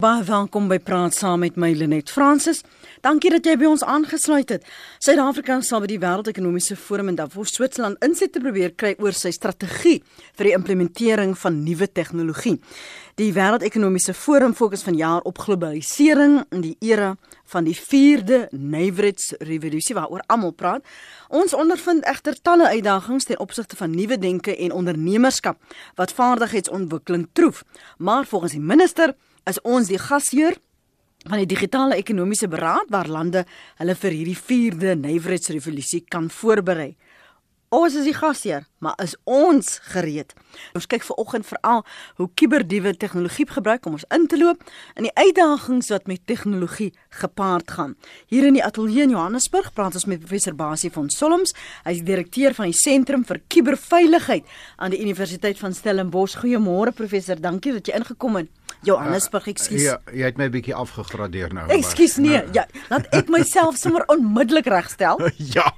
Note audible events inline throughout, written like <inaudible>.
Baie welkom by Praat saam met my Lenet Fransis. Dankie dat jy by ons aangesluit het. Suid-Afrika sal by die Wêreldekonomiese Forum in Davos, Switserland, insette te probeer kry oor sy strategie vir die implementering van nuwe tegnologie. Die Wêreldekonomiese Forum fokus vanjaar op globalisering in die era van die 4de nywerheidsrevolusie waaroor almal praat. Ons ondervind egter talle uitdagings ten opsigte van nuwe denke en ondernemerskap wat vaardigheidsontwikkeling troef. Maar volgens die minister is ons die gasheer van die digitale ekonomiese beraad waar lande hulle vir hierdie 4de nywerheidsrevolusie kan voorberei. Ons is die gasheer, maar is ons gereed? Ons kyk ver oggend veral hoe kuberdiewe tegnologie gebruik om ons in te loop in die uitdagings wat met tegnologie gepaard gaan. Hier in die ateljee in Johannesburg praat ons met professor Basie van Solms. Hy is direkteur van die Sentrum vir Kuberveiligheid aan die Universiteit van Stellenbosch. Goeiemôre professor, dankie dat jy ingekom het. Johannesburg, uh, ekskuus. Ja, jy het my 'n bietjie afgegradeer nou. Ekskuus nee, nou. ja, laat ek myself <laughs> sommer onmiddellik regstel. <laughs> ja.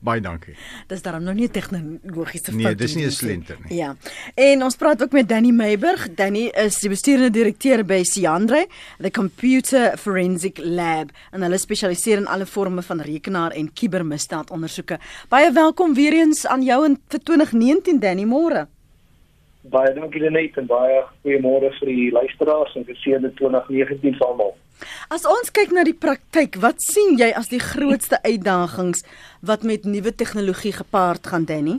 Baie dankie. Dis daarom nog nie tegnologiese fout nie. Nee, dis nie 'n slenter nie. Ja. En ons praat ook met Danny Meiburg. Danny is die bestuurende direkteur by Siandre, the Computer Forensic Lab, en hulle spesialiseer in alle forme van rekenaar en kubermisdaadondersoeke. Baie welkom weer eens aan jou in vir 2019 Danny Moore. Baie dankie Lenet en baie goeiemôre vir die luisteraars en vir seënde 2019 vir almal. As ons kyk na die praktyk, wat sien jy as die grootste uitdagings wat met nuwe tegnologie gepaard gaan, Danny?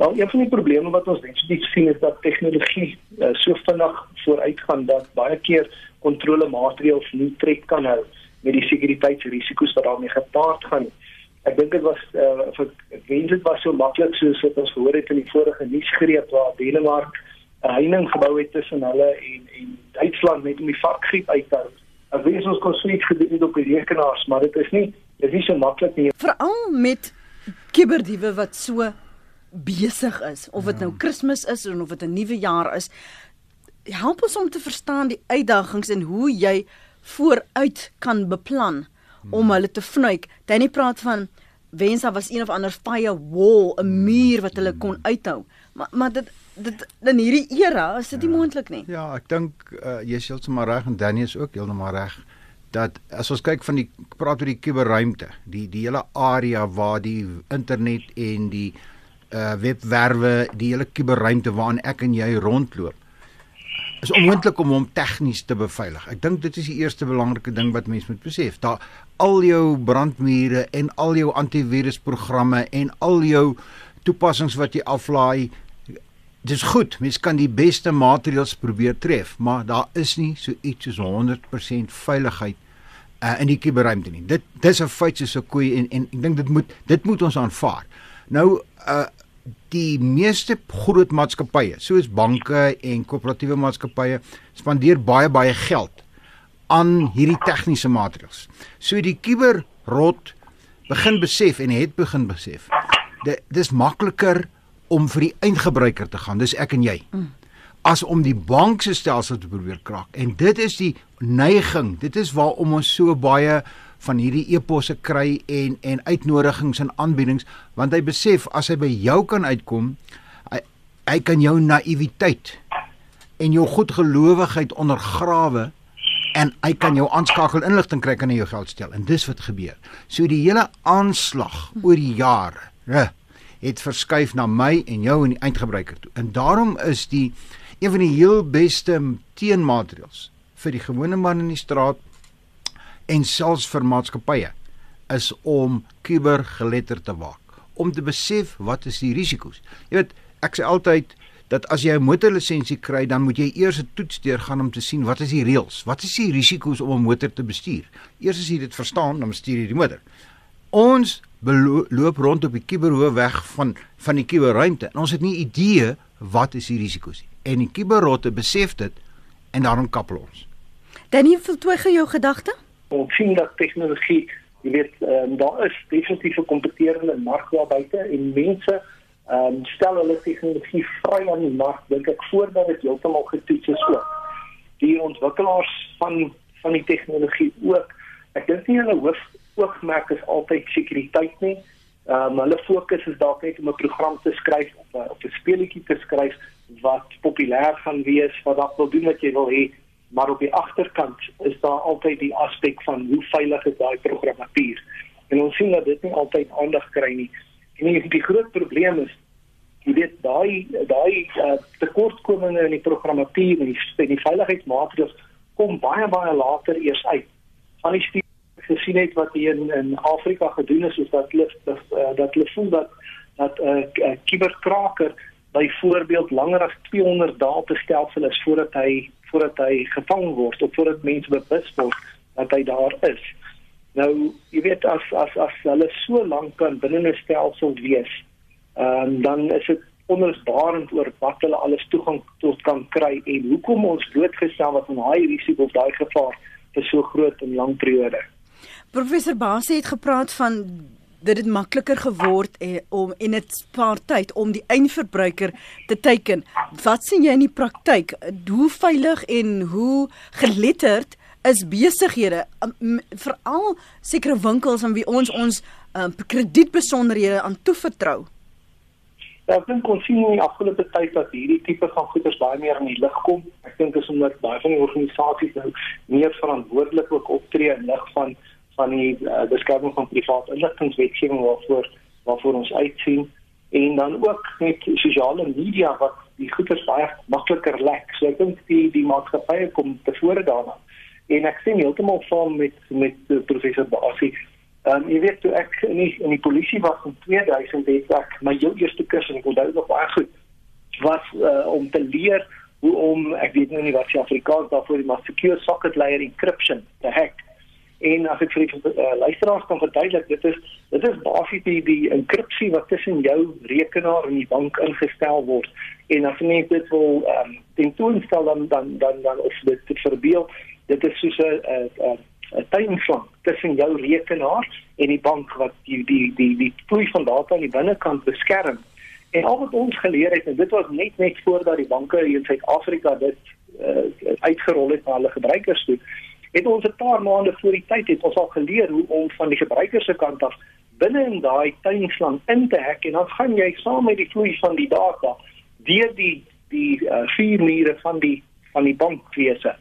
Wel, een van die probleme wat ons definitief sien is dat tegnologie uh, so vinnig vooruitgaan dat baie keer kontrolemaatreëls nie tred kan hou met die sekuriteitsrisiko's wat daarmee gepaard gaan nie ek dink dit was uh, vir wens dit was so maklik soos wat ons gehoor het in die vorige nuusgreep waar Denemark 'n heining gebou het tussen hulle en en Duitsland net om die varkgriep uit te hou. Ek weet ons kon sweet gedoen het op die rekenaars, maar dit is nie dit is nie so maklik nie. Veral met kiberdiewe wat so besig is of dit nou ja. Kersfees is of dit 'n nuwe jaar is. Help ons om te verstaan die uitdagings en hoe jy vooruit kan beplan om hulle te vnuik. Danny praat van wens daar was een of ander firewall, 'n muur wat hulle kon uithou. Maar maar dit dit in hierdie era is dit nie ja. moontlik nie. Ja, ek dink uh, jy is heeltemal reg en Danny is ook heeltemal reg dat as ons kyk van die praat oor die kuberruimte, die die hele area waar die internet en die uh webwerwe, die hele kuberruimte waarin ek en jy rondloop is onmoontlik om hom tegnies te beveilig. Ek dink dit is die eerste belangrike ding wat mens moet besef. Daar al jou brandmure en al jou antivirusprogramme en al jou toepassings wat jy aflaai dis goed. Mens kan die beste maatreëls probeer tref, maar daar is nie so iets soos 100% veiligheid uh, in die kuberruimte nie. Dit dis 'n feit soos 'n koei en en ek dink dit moet dit moet ons aanvaar. Nou uh die meeste groot maatskappye, soos banke en koöperatiewe maatskappye, spandeer baie baie geld aan hierdie tegniese maatreëls. So die kuberrot begin besef en het begin besef. Dit dis makliker om vir die eindgebruiker te gaan, dis ek en jy. As om die bank se stelsel te probeer kraak. En dit is die neiging. Dit is waarom ons so baie van hierdie eposse kry en en uitnodigings en aanbiedings want hy besef as hy by jou kan uitkom hy, hy kan jou naïwiteit en jou goedgelowigheid ondergrawe en hy kan jou aanskakel inligting kry kan hy jou geld steel. En dis wat gebeur. So die hele aanslag oor die jare het verskuif na my en jou en die eindgebruiker toe. En daarom is die een van die heel beste teenmaatreëls vir die gewone man in die straat en selfs vir maatskappye is om kubergeletterd te waak om te besef wat is die risiko's. Jy weet, ek sê altyd dat as jy 'n motorlisensie kry, dan moet jy eers 'n toets deurgaan om te sien wat is die reëls, wat is die risiko's om 'n motor te bestuur. Eers as jy dit verstaan, dan bestuur jy die motor. Ons loop rond op die kuberhoë weg van van die kuberruimte en ons het nie idee wat is die risiko's nie. En die kuberrotte besef dit en daarom kappel ons. Dan jy voltooi jou gedagte? Ons sien dat tegnologie, jy weet, um, daar is definitief 'n kompeterende mark daar buite en mense ehm um, stel hulle tegnologie vry aan die mark dink ek voordat dit heeltemal getoets is ook. Die ontwikkelaars van van die tegnologie ook. Ek dink nie hulle hoof oogmerk is altyd sekuriteit nie. Ehm um, hulle fokus is dalk net om 'n program te skryf of of 'n speletjie te skryf wat populêr gaan wees, wat dalk wil doen wat jy wil hê maar op die agterkant is daar altyd die aspek van hoe veilig is daai programmatuur. En ons sien dat dit nie altyd aandag kry nie. En die, die groot probleem is jy weet daai daai uh, tekortkominge in die programmatuur en die, die veiligheidsmaatreëls kom baie baie later eers uit. Van die studies gesien het wat hier in, in Afrika gedoen is is dat hulle dat, uh, dat hulle voel dat dat 'n uh, uh, kiberkraker byvoorbeeld langer as 200 dae te stelsel is voordat hy voordat hy gevang word of voordat mense bewus word dat hy daar is. Nou, jy weet as as as hulle so lank kan binne 'n stelsel wees, ehm um, dan is dit onmisbaarend oor wat hulle alles toegang tot kan kry en hoekom ons blootgestel word aan daai risiko of daai gevaar vir so groot en lang periode. Professor Basie het gepraat van dit het makliker geword eh, om en dit spaar tyd om die eindverbruiker te teiken. Wat sien jy in die praktyk? Hoe veilig en hoe geletterd is besighede veral sekere winkels aan wie ons ons um, kredietbesonderhede aan toevertrou? Ja, ek dink ons sien in die afgelope tyd dat hierdie tipe van goederes baie meer in die lig kom. Ek dink is omdat baie van die organisasies nou meer verantwoordelik optree in lig van van die uh, beskerming van privaat inligtingwetgewing waarvoor waarvoor ons uitsien en dan ook met sosiale media wat die goederes baie makliker lek. So ek dink die die maatskappye kom tevore daarna. En ek sien heeltemal van met met professor Basie Ehm um, jy weet toe ek in die, in die polisie was in 2000 het ek my heel eerste kurs en ek onthou nog baie goed was uh, om te leer hoe om ek weet nou nie wat se Afrikaans daarvoor die maar secure socket layer encryption te hack. En as ek vir die uh, luisteraars kan verduidelik, dit is dit is basies die die enkripsie wat tussen jou rekenaar en die bank ingestel word. En as jy dit wil ehm um, tentoonstel dan dan dan dan of dit te verbeel, dit is soos 'n 'n 'n tuinslang tussen jou rekenaar en die bank wat die die die die vloei van data aan die binnekant beskerm. En al wat ons geleer het en dit was net net voordat die banke in Suid-Afrika dit uh, uitgerol het na hulle gebruikers toe, het ons 'n paar maande voor die tyd het ons al geleer hoe om van die gebruikers se kant af binne in daai tuinslang in te hek en dan gaan jy saam met die vloei van die data deur die die uh, vier mure van die van die bankwese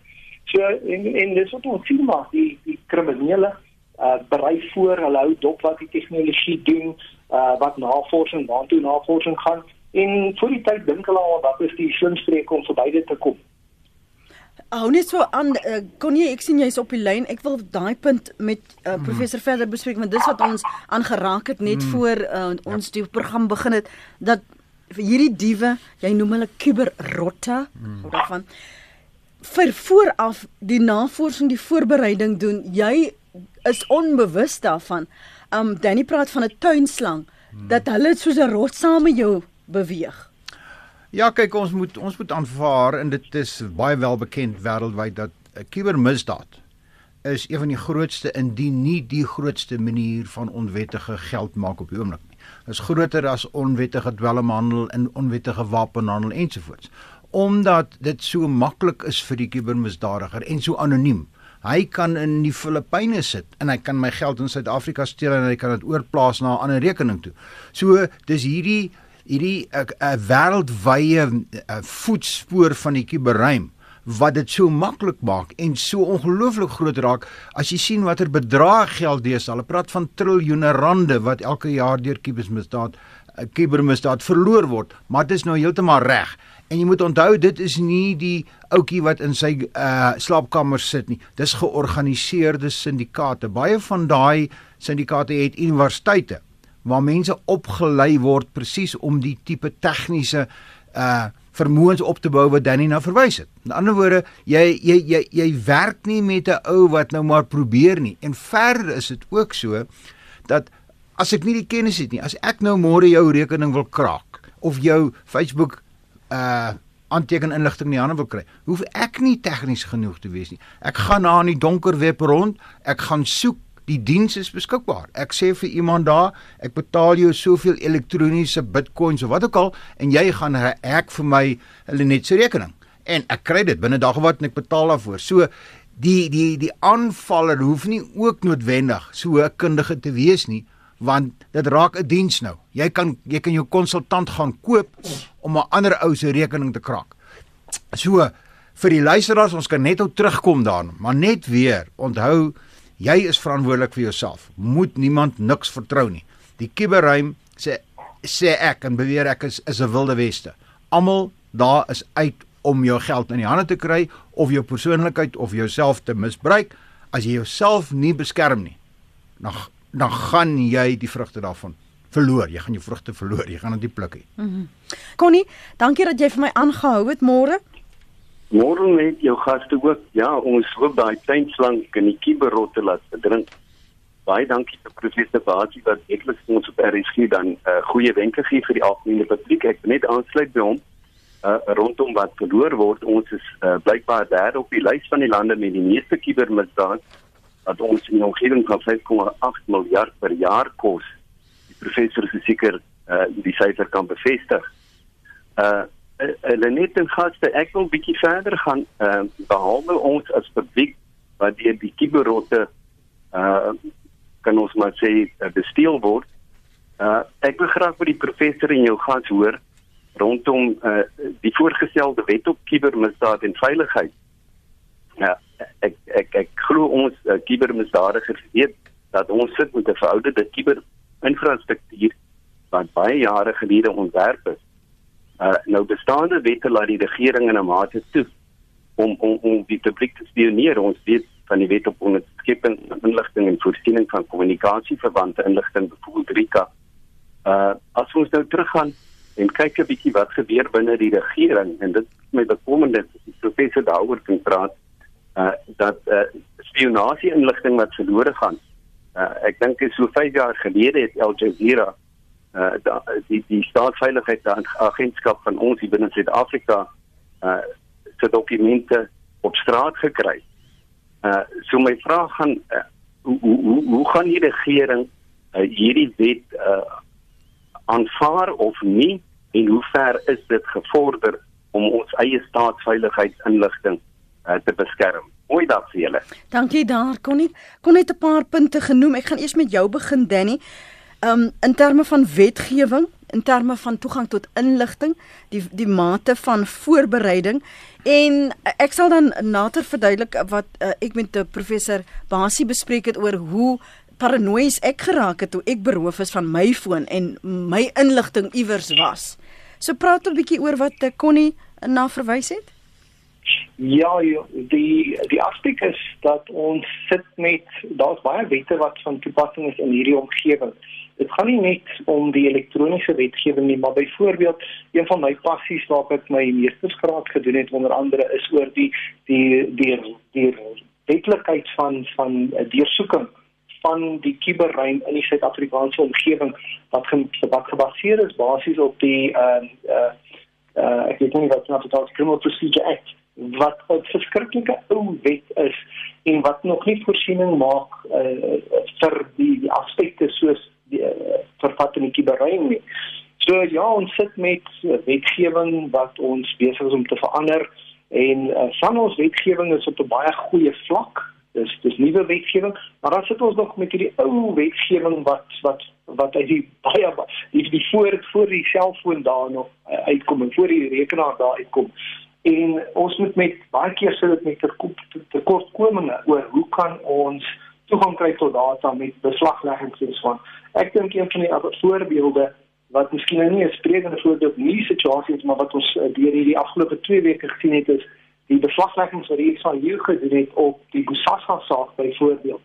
So en en dis wat ons sien maar die die kriminele uh berei voor hulle hou dop wat die tegnologie doen uh wat navorsing waartoe navorsing gaan en vir die tyd dink hulle al wat is die slimste om verby dit te kom. Hou net so aan uh, kon jy ek sien jy's op die lyn. Ek wil daai punt met uh, professor mm. verder bespreek want dis wat ons aangeraak het net mm. voor uh, ons ja. die program begin het dat hierdie diewe, jy noem hulle kuberrotte mm. of daarvan vir vooraf die navorsing, die voorbereiding doen. Jy is onbewus daarvan. Um Danny praat van 'n tuinslang hmm. dat hulle soos 'n rot saam met jou beweeg. Ja, kyk ons moet ons moet aanvaar en dit is baie wel bekend wêreldwyd dat 'n kubermisdaad is een van die grootste indien nie die grootste manier van onwettige geld maak op die oomblik nie. Dit is groter as onwettige dwelmhandel en onwettige wapenhandel ensovoorts omdat dit so maklik is vir die kubermisdadiger en so anoniem. Hy kan in die Filippyne sit en hy kan my geld in Suid-Afrika steel en hy kan dit oorplaas na 'n ander rekening toe. So dis hierdie hierdie 'n uh, uh, wêreldwye uh, voetspoor van die kuberruim wat dit so maklik maak en so ongelooflik groot raak as jy sien watter bedrag geld deesdae. Hulle praat van triljoene rande wat elke jaar deur kubermisdaad kubermisdaad verloor word, maar dit is nou heeltemal reg. En jy moet onthou dit is nie die ouetjie wat in sy uh slaapkamer sit nie. Dis georganiseerde syndikaate. Baie van daai syndikaate het universiteite waar mense opgelei word presies om die tipe tegniese uh vermoëns op te bou wat Danny nou verwys het. In ander woorde, jy jy jy jy werk nie met 'n ou wat nou maar probeer nie. En verder is dit ook so dat as ek nie die kennis het nie, as ek nou môre jou rekening wil kraak of jou Facebook uh aanteken inligting in die hande wil kry, hoef ek nie tegnies genoeg te wees nie. Ek gaan na in die donker web rond, ek gaan soek Die diens is beskikbaar. Ek sê vir iemand daar, ek betaal jou soveel elektroniese bitcoins of wat ook al en jy gaan hek vir my hulle net se rekening. En ek kry dit binne dag wat en ek betaal daarvoor. So die die die aanvaller hoef nie ook noodwendig so 'n kundige te wees nie want dit raak 'n diens nou. Jy kan jy kan jou konsultant gaan koop om 'n ander ou se rekening te kraak. So vir die luisteraars, ons kan net ou terugkom daarna, maar net weer onthou jy is verantwoordelik vir jouself. Moet niemand niks vertrou nie. Die kuberruim sê sê ek en beweer ek is is 'n wilde weste. Almal daar is uit om jou geld in die hande te kry of jou persoonlikheid of jouself te misbruik. As jy jouself nie beskerm nie, dan dan gaan jy die vrugte daarvan verloor. Jy gaan jou vrugte verloor. Jy gaan dit nie pluk nie. Mm -hmm. Connie, dankie dat jy vir my aangehou het môre. Môre net jou gaste ook. Ja, ons hoop daai tuinslang kan die kiberotte laat drink. Baie dankie vir professor Basie wat eklik ons op RSG dan 'n uh, goeie wenke gee vir die algemene publiek. Ek wil net aansluit by hom uh, rondom wat verloor word. Ons is uh, blykbaar daar op die lys van die lande met die meeste kibermisdaad wat ons in 'n omgewing van 5,8 miljard per jaar kos. Die professor is seker uh, die syfer kan bevestig. Uh hulle net en gaste ek wil bietjie verder gaan uh, behalwe ons as publiek wat deur die kiberrotte uh kan ons maar sê uh, besteel word. Uh ek wil graag by die professor en jou gas hoor rondom uh die voorgestelde wet op kibermisdaad en veiligheid. Ja, ek ek ek glo ons uh, kibermisdadigers weet dat ons sit met 'n verouderde kiberinfrastruktuur wat baie jare gelede ontwerp is. Uh nou bestaande wette laat die regering in 'n mate toe om om om die publiek te spioneer. Ons weet van die wet op onderskepping inligting en voorsiening van kommunikasieverwante inligting byvoorbeeld RICA. Uh as ons nou teruggaan en kyk 'n bietjie wat gebeur binne die regering en dit is my bekommerd dat die professor daaroor kan praat uh dat uh spionasie inligting wat verlore gaan. Uh ek dink is so 5 jaar gelede het Al Jazeera uh die die staatsveiligheidsagentskap van ons hier binne Suid-Afrika uh se dokumente op straat gekry. Uh so my vraag gaan uh, hoe, hoe hoe gaan die regering uh, hierdie wet uh aanvaar of nie en hoe ver is dit gevorder om ons eie staatsveiligheidsinligting uh, te beskerm? Mooi dag vir julle. Dankie daar. Kon nie kon net 'n paar punte genoem. Ek gaan eers met jou begin Danny. Um in terme van wetgewing, in terme van toegang tot inligting, die die mate van voorbereiding en ek sal dan nader verduidelik wat uh, ek met 'n professor Basie bespreek het oor hoe paranoïes ek geraak het toe ek beroof is van my foon en my inligting iewers was. So praat 'n bietjie oor wat Connie na verwys het. Ja, die die aspek is dat ons sit met daar's baie wette wat van toepassing is in hierdie omgewing dit gaan nie net om die elektroniese wetgewing nie, maar byvoorbeeld een van my passies waar ek my meestersgraad gedoen het onder andere is oor die die die die wetlikheid van van deursoeking van die kuberruim in die Suid-Afrikaanse omgewing wat wat gebaseer is basies op die uh uh, uh ek weet nie wat nou tot criminal procedure act wat 'n verskriklike ou wet is en wat nog nie voorsiening maak uh, vir die, die aspekte soos die uh, vervat in die kiberuim nie. So ja, ons sit met wetgewing wat ons besig is om te verander en uh, van ons wetgewing is op 'n baie goeie vlak. Dis dis nuwe wetgewing, maar dan sit ons nog met hierdie ou wetgewing wat wat wat uit die <laughs> baie die, die voor voor die selfoon daar nog uh, uitkom en voor die rekenaar daar uitkom. En ons moet met baie keer sit dit met tekortkominge oor hoe kan ons toegang kry tot data met beslagleggings en so aan. Ek dink een van die voorbeelde wat miskien nou nie 'n sprekende voorbeeld nie situasie is, maar wat ons uh, deur hierdie afgelope 2 weke gesien het is die beslagleggings wat hier van jou gedoen het op die Kusasa saak byvoorbeeld.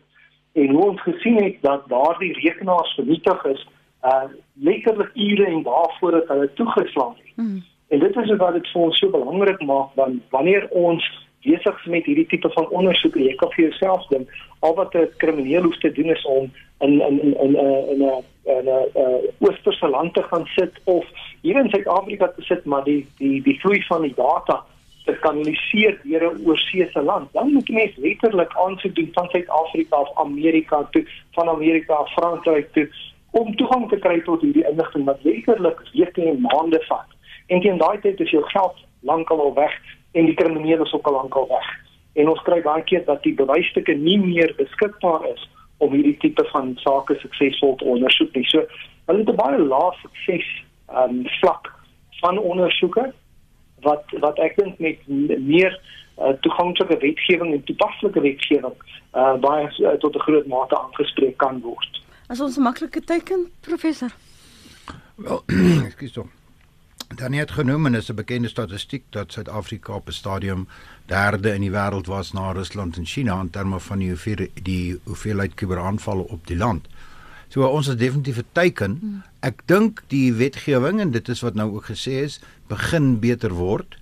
En hoe ons gesien het dat daardie rekenaars vernietig is, uh letterlik ure en dae voordat hulle toegeslaan het. Hmm. En dit is wat dit vir ons so belangrik maak want wanneer ons besig is met hierdie tipe van ondersoek, jy kan vir jouself dink, al wat 'n krimineel hoef te doen is om in in in 'n in 'n in 'n oosterse land te gaan sit of hier in Suid-Afrika te sit, maar die die die vloei van die data te kanaliseer deur 'n oorseese land. Dan moet jy net letterlik aansoek doen van Suid-Afrika of Amerika toe, van Amerika af Frankryk toe om toegang te kry tot hierdie inligting wat letterlik weke en maande vat. En teen daai tyd is jou geld lankal al weg en die kriminele is ook al lankal weg. En ons kry baie keer dat die bewysstukke nie meer beskikbaar is om hierdie tipe van sake suksesvol te ondersoek nie. So hulle het 'n baie lae sukses um vlak van ondersoeke wat wat ek dink met meer uh, toeganklike wetgewing en toepaslike wetgewing uh, baie uh, tot 'n groot mate aangespreek kan word. As ons 'n maklike teken professor. Wel, <clears throat> ekskuus tog. Dan het genoem en is 'n bekende statistiek dat Suid-Afrika op 'n stadium derde in die wêreld was na Rusland en China in terme van die hoeveelheid die hoeveelheid kuberaanvalle op die land. So ons is definitief 'n teiken. Hmm. Ek dink die wetgewing en dit is wat nou ook gesê is, begin beter word.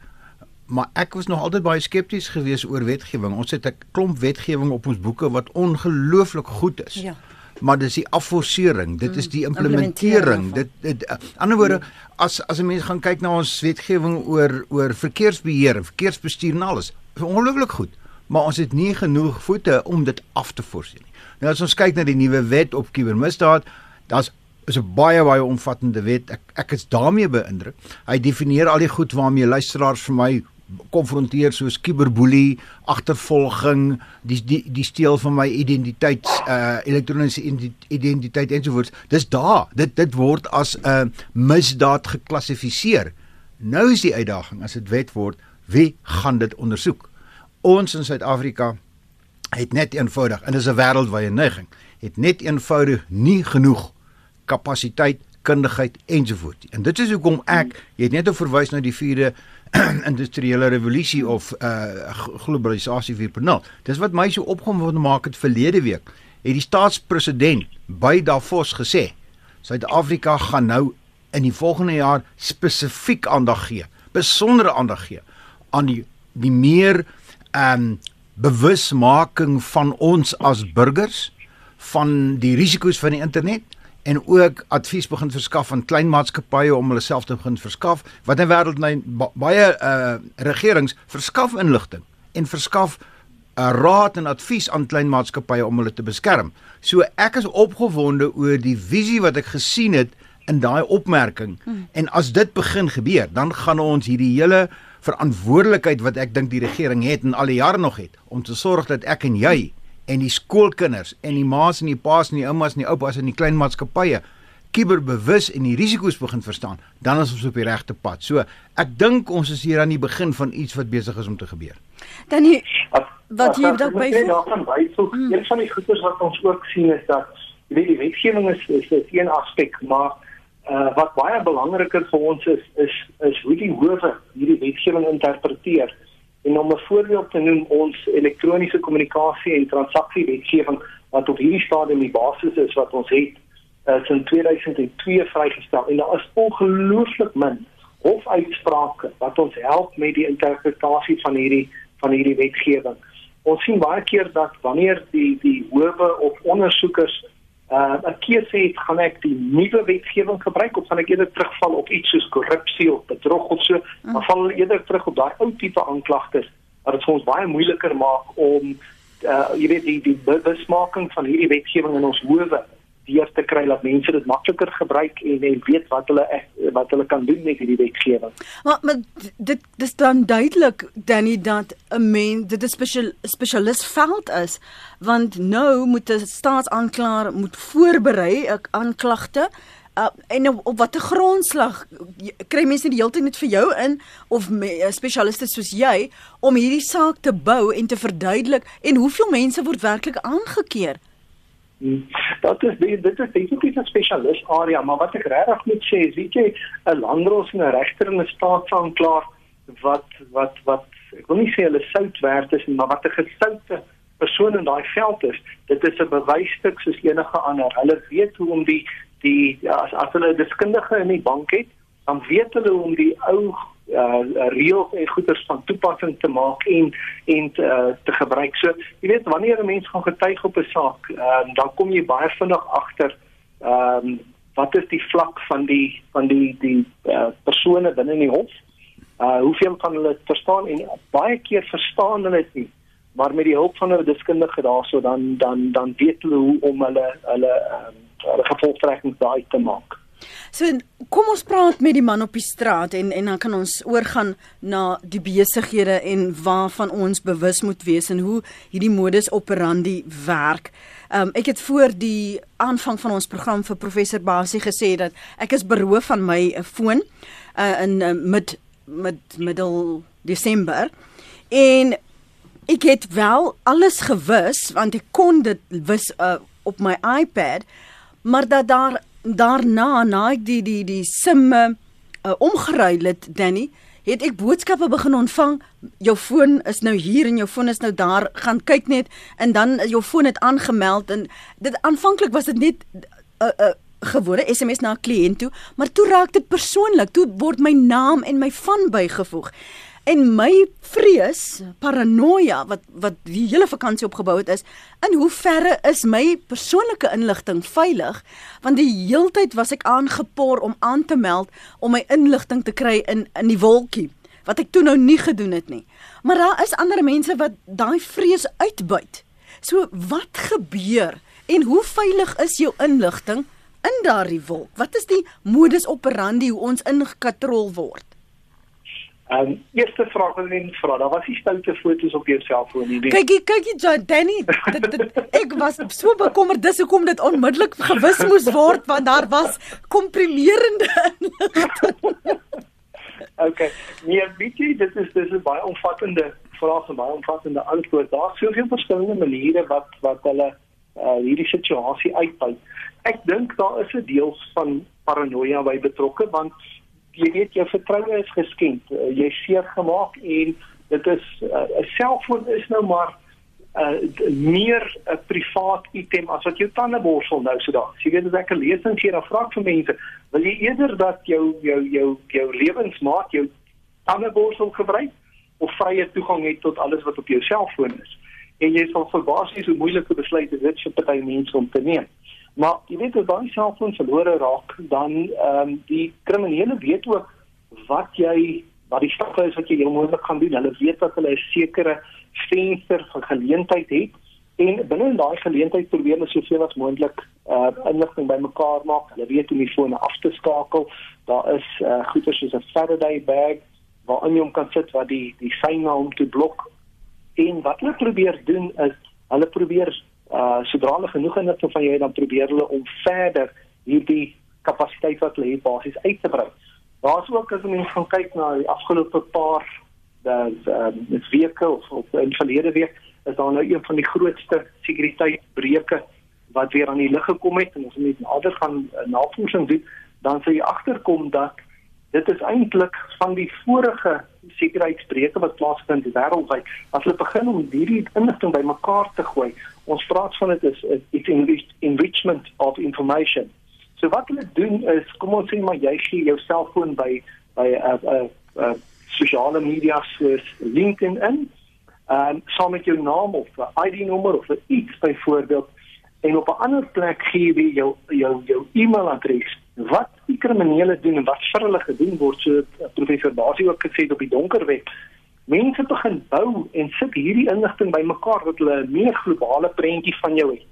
Maar ek was nog altyd baie skepties geweest oor wetgewing. Ons het 'n klomp wetgewing op ons boeke wat ongelooflik goed is. Ja maar dis die afforsering, dit is die mm, implementering. Dit dit uh, ander woorde as as 'n mens gaan kyk na ons wetgewing oor oor verkeersbeheer en verkeersbestuur en alles, is ongelooflik goed, maar ons het nie genoeg voete om dit af te forceer nie. Nou as ons kyk na die nuwe wet op kubermisdaad, daar's is 'n baie baie omvattende wet. Ek ek is daarmee beïndruk. Hy definieer al die goed waarmee luisteraars vir my konfronteer soos kiberboelie, agtervolging, die die die steel van my identiteit, uh elektroniese identiteit ensovoorts. Dis daar. Dit dit word as 'n uh, misdaad geklassifiseer. Nou is die uitdaging as dit wet word, wie gaan dit ondersoek? Ons in Suid-Afrika het net eenvoudig en dis 'n wêreldwye neiging, het net eenvoudig nie genoeg kapasiteit kundigheid ensovoorts. En dit is hoekom ek, jy het net verwys na die vierde <clears throat> industriële revolusie of uh globalisasie 4.0. Dis wat my so opgewonde maak het verlede week. Het die staatspresident by Davos gesê Suid-Afrika gaan nou in die volgende jaar spesifiek aandag gee, besondere aandag gee aan die die meer um bewusmaking van ons as burgers van die risiko's van die internet en ook advies begin verskaf aan klein maatskappye om hulle self te begin verskaf wat in wêreld nou baie uh regerings verskaf inligting en verskaf uh, raad en advies aan klein maatskappye om hulle te beskerm. So ek is opgewonde oor die visie wat ek gesien het in daai opmerking hmm. en as dit begin gebeur, dan gaan ons hierdie hele verantwoordelikheid wat ek dink die regering het en al die jare nog het om te sorg dat ek en jy en die skoolkinders en die ma's en die pa's en die oumas en die oupas en die klein maatskappye kiberbewus en die risiko's begin verstaan, dan is ons op die regte pad. So, ek dink ons is hier aan die begin van iets wat besig is om te gebeur. Dan jy wat jy dalk by van byvoeg, hmm. een van die goeders wat ons ook sien is dat jy weet die wetgewing is is 'n een aspek, maar uh, wat baie belangriker vir ons is is is hoe die howe hierdie wetgewing interpreteer. En om 'n voorbeeld te noem, ons elektroniese kommunikasie en transaksiewetgewing wat op hierdie stadium die basis is wat ons het, is in 2002 vrygestel en daar is ongelooflik min hofuitsprake wat ons help met die interpretasie van hierdie van hierdie wetgewing. Ons sien baie keer dat wanneer die die howe of ondersoekers uh 'n keuse het, gaan ek die nuwe wetgewing gebruik of gaan ek eerder terugval op iets soos korrupsie of bedrog of so, mm. maar val eerder terug op daai ou tipe aanklagtes wat dit vir ons baie moeiliker maak om uh jy weet die die bewusmaking van hierdie wetgewing in ons howe weer te kry dat mense dit makliker gebruik en en weet wat hulle wat hulle kan doen met hierdie wetgewing. Maar maar dit dis dan duidelik Danny dat 'n mens dit 'n spesial spesialis veld is want nou moet 'n staatsaanklaer moet voorberei 'n aanklagte uh, en op, op watter grondslag kry mense die hele tyd net vir jou in of uh, spesialiste soos jy om hierdie saak te bou en te verduidelik en hoeveel mense word werklik aangekeer? Hmm. Dat is dit dit is definitief 'n spesialis area, maar wat ek regtig moet sê, is weet jy, 'n landros en 'n regter en 'n staatsaanklaer wat wat wat ek wil nie sê hulle sout werd is maar wat 'n gesoute persoon in daai veld is, dit is 'n bewysstuk soos enige ander. Hulle weet hoe om die die ja, as as hulle deskundige in die bank het, dan weet hulle hoe om die ou uh reëls en goeders van toepassing te maak en en uh, te gebruik. So, jy weet wanneer 'n mens gaan getuig op 'n saak, uh, dan kom jy baie vinnig agter ehm um, wat is die vlak van die van die die uh, persone binne in die hof? Uh hoeveel kan hulle verstaan en baie keer verstaan hulle dit nie. Maar met die hulp van 'n deskundige daarso dan dan dan weet hulle hoe om hulle hulle ehm um, hulle gevolgtrekkings daai te maak. So kom ons praat met die man op die straat en en dan kan ons oorgaan na die besighede en waarvan ons bewus moet wees en hoe hierdie modus operandi werk. Um, ek het voor die aanvang van ons program vir professor Basie gesê dat ek is beroof van my uh, foon uh, in uh, mid met middel Desember en ek het wel alles gewis want ek kon dit wis uh, op my iPad maar dat daar daarna na ek die die die simme uh, omgeruil het Danny het ek boodskappe begin ontvang jou foon is nou hier en jou foon is nou daar gaan kyk net en dan jou foon het aangemeld en dit aanvanklik was dit net 'n uh, eh, uh, gewone SMS na 'n kliënt toe, maar toe raak dit persoonlik. Toe word my naam en my van bygevoeg. En my vrees, paranoia wat wat die hele vakansie opgebou het is, in hoe verre is my persoonlike inligting veilig? Want die heeltyd was ek aangepoor om aan te meld om my inligting te kry in in die wolkie, wat ek toe nou nie gedoen het nie. Maar daar is ander mense wat daai vrees uitbuit. So wat gebeur en hoe veilig is jou inligting? in daardie wolk? Wat is die modus operandi hoe ons ingekatrol word? Ehm um, eerste vraag wat ek vra, daar was nie stoute foto's op jou selfoon nie. Kykie, kykie John Danny, dit, dit, ek was so bekommerd dis hoekom dit onmiddellik gewis moes word want daar was komprimerende inligting. <laughs> okay. Nee, weet jy, dit is dis 'n baie omvattende vraag en baie omvattende antwoord. Daar's soveel verskillende maniere wat wat hulle uh, hierdie situasie uitbuit ek dink daar is 'n deel van paranoia by betrokke want jy weet jou vertroue is geskend. Uh, jy seer gemaak en dit is eh, 'n uh, selfoon is nou maar uh, meer 'n privaat item as wat jou tandeborsel nou so daar. Jy weet as ek 'n lesing gee dan vra ek vir mense, wil jy eerder dat jou jou jou jou lewensmaat jou tandeborsel gebruik of vrye toegang het tot alles wat op jou selfoon is? En jy sal verbaas wees hoe moeilike besluite dit vir party mense om te neem. Maar jy weet as daai selfoon verlore raak, dan ehm um, die kriminele weet ook wat jy wat die stappe is wat jy moontlik gaan doen. Hulle weet dat hulle 'n sekere venster van geleentheid het en binne daai geleentheid probeer hulle soveel as moontlik uh inligting bymekaar maak. Hulle weet hoe die fone af te skakel. Daar is uh goeie soos 'n Faraday bag waarin jy hom kan sit wat die die syne om te blok. En wat hulle probeer doen is hulle probeer uh sodra hulle genoeg inligting van jou het dan probeer hulle om verder hierdie kapasiteit wat hulle het basies uit te brei. Daar's ook as mense gaan kyk na die afgelope paar dat ehm um, weke of, of in verlede week is daar nou een van die grootste sekuriteitsbreuke wat weer aan die lig gekom het en ons moet nader gaan uh, navorsing doen dan sal jy agterkom dat dit is eintlik van die vorige sekuriteitsbreuke wat plaasvind wêreldwyd. As hulle begin om hierdie inligting bymekaar te gooi, ons praat van dit is it's enriched enrichment of information. So wat hulle doen is, kom ons sê maar jy gee jou selfoon by by uh, 'n uh, uh, sosiale media soos LinkedIn in, um, saam met jou naam of 'n ID-nommer of iets byvoorbeeld en op 'n ander plek gee jy jou jou jou e-mailadres wat die kriminele doen en wat vir hulle gedoen word so professor Basie ook gesê op die donker web mense begin bou en sit hierdie inligting bymekaar dat hulle 'n meer globale prentjie van jou het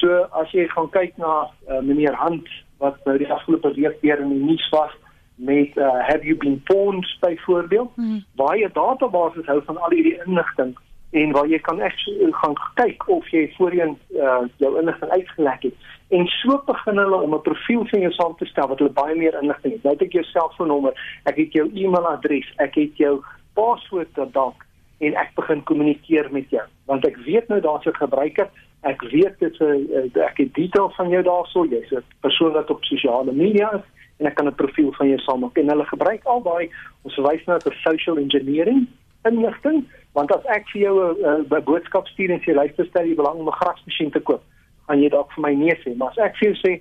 so as jy gaan kyk na uh, meneer Hand wat nou die afgelope week weer in die nuus was met uh, have you been pawned byvoorbeeld hmm. waar jy databases hou van al hierdie inligting en waar jy kan ek gaan kyk of jy voorheen uh, jou inligting uitgelek het en so begin hulle om 'n profiel van jou saam te stel wat hulle baie meer inligting het. Nou het ek jou selfoonnommer, ek het jou e-mailadres, ek het jou paswoord dalk en ek begin kommunikeer met jou. Want ek weet nou daar's 'n gebruiker. Ek weet dit 'n ek het detail van jou daarso. Jy's 'n persoon wat op sosiale media is en ek kan 'n profiel van jou saam maak en hulle gebruik al daai ons verwys nou na social engineering inligting. Want as ek vir jou 'n uh, boodskap stuur en sê luister stel jy belang om 'n grasmasjien te koop gaan jy dalk vir my nee sê maar as ek vir jou sê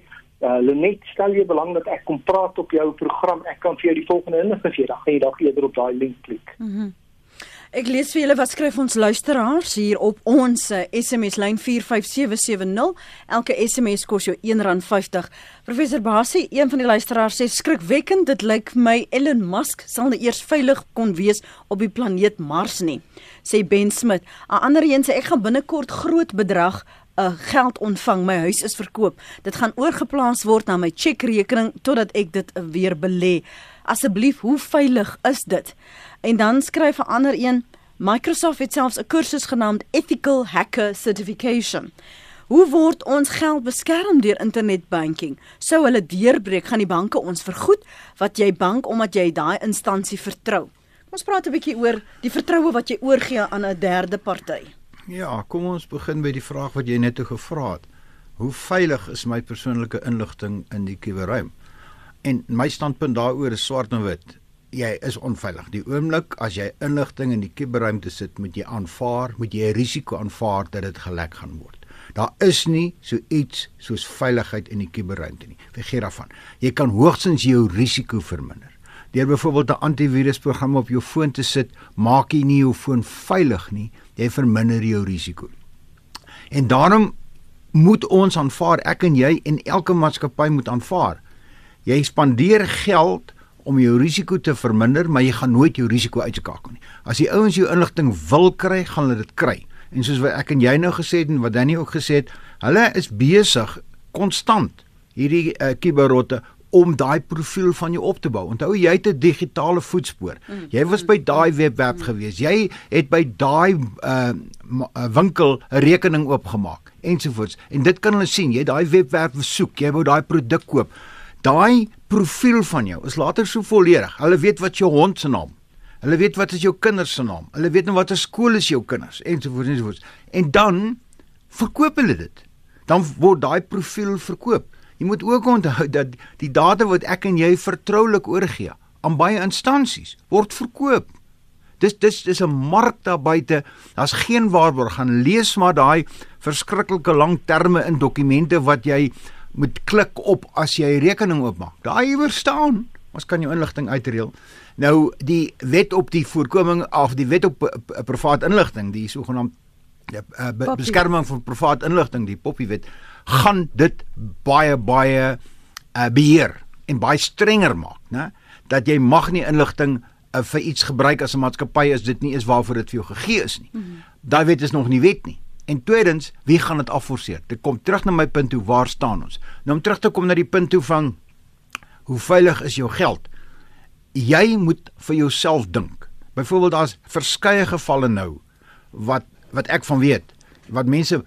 uh, Lenet stel jy belang dat ek kom praat op jou program ek kan vir jou die volgende inligting gee dan gaan jy dalk eerder op daai link klik mm -hmm. Ek lees vir julle wat skryf ons luisteraars hier op ons SMS eh, lyn 45770. Elke SMS kos jou R1.50. Professor Basie, een van die luisteraars sê skrikwekkend, dit lyk my Elon Musk sal nou eers veilig kon wees op die planeet Mars nie, sê Ben Smith. 'n Ander een sê ek gaan binnekort groot bedrag uh, geld ontvang. My huis is verkoop. Dit gaan oorgeplaas word na my chequerekening totdat ek dit weer belê. Asseblief, hoe veilig is dit? En dan skryf 'n ander een, Microsoft het selfs 'n kursus genaamd Ethical Hacker Certification. Hoe word ons geld beskerm deur internetbanking? Sou hulle deurbreek, gaan die banke ons vergoed wat jy bank omdat jy daai instansie vertrou. Kom ons praat 'n bietjie oor die vertroue wat jy oorgee aan 'n derde party. Ja, kom ons begin by die vraag wat jy net toe gevra het. Hoe veilig is my persoonlike inligting in die kuberruim? En my standpunt daaroor is swart en wit. Jy is onveilig. Die oomblik as jy inligting in die kuberruimte sit, moet jy aanvaar, moet jy 'n risiko aanvaar dat dit gelek gaan word. Daar is nie so iets soos veiligheid in die kuberruimte nie. Vergeet daarvan. Jy kan hoogstens jou risiko verminder. Deur byvoorbeeld 'n antivirusprogram op jou foon te sit, maak jy nie jou foon veilig nie. Jy verminder jou risiko. En daarom moet ons aanvaar, ek en jy en elke maatskappy moet aanvaar Jy spandeer geld om jou risiko te verminder, maar jy gaan nooit jou risiko uitskakel nie. As die ouens jou inligting wil kry, gaan hulle dit kry. En soos wat ek en jy nou gesê het en wat Danny ook gesê het, hulle is besig konstant hierdie uh, kiberrotte om daai profiel van jou op te bou. Onthou jy het 'n digitale voetspoor. Mm. Jy was by daai webwerf gewees. Jy het by daai uh, winkel 'n rekening oopgemaak ensovoorts. En dit kan hulle sien. Jy daai webwerf besoek, jy wou daai produk koop. Daai profiel van jou is later so volledig. Hulle weet wat jou hond se naam. Hulle weet wat is jou kinders se naam. Hulle weet nou watter skool is jou kinders ensovoorts ensovoorts. En dan verkoop hulle dit. Dan word daai profiel verkoop. Jy moet ook onthou dat die data wat ek en jy vertroulik oorgee aan baie instansies word verkoop. Dis dis dis 'n mark daar buite. Daar's geen waarborg. Gaan lees maar daai verskriklike lang terme in dokumente wat jy moet klik op as jy 'n rekening oopmaak. Daai iewers staan, ons kan jou inligting uitreël. Nou die wet op die voorkoming of die wet op privaat inligting, die sogenaamde uh, be, beskerming van privaat inligting, die Poppy wet, gaan dit baie baie uh, beheer en baie strenger maak, né? Dat jy mag nie inligting uh, vir iets gebruik as 'n maatskappy as dit nie is waarvoor dit vir jou gegee is nie. Mm -hmm. Daai wet is nog nie wet nie. En tweedens, wie gaan dit afforceer? Dit kom terug na my punt toe, waar staan ons? Nou om terug te kom na die punt toe van hoe veilig is jou geld? Jy moet vir jouself dink. Byvoorbeeld daar's verskeie gevalle nou wat wat ek van weet, wat mense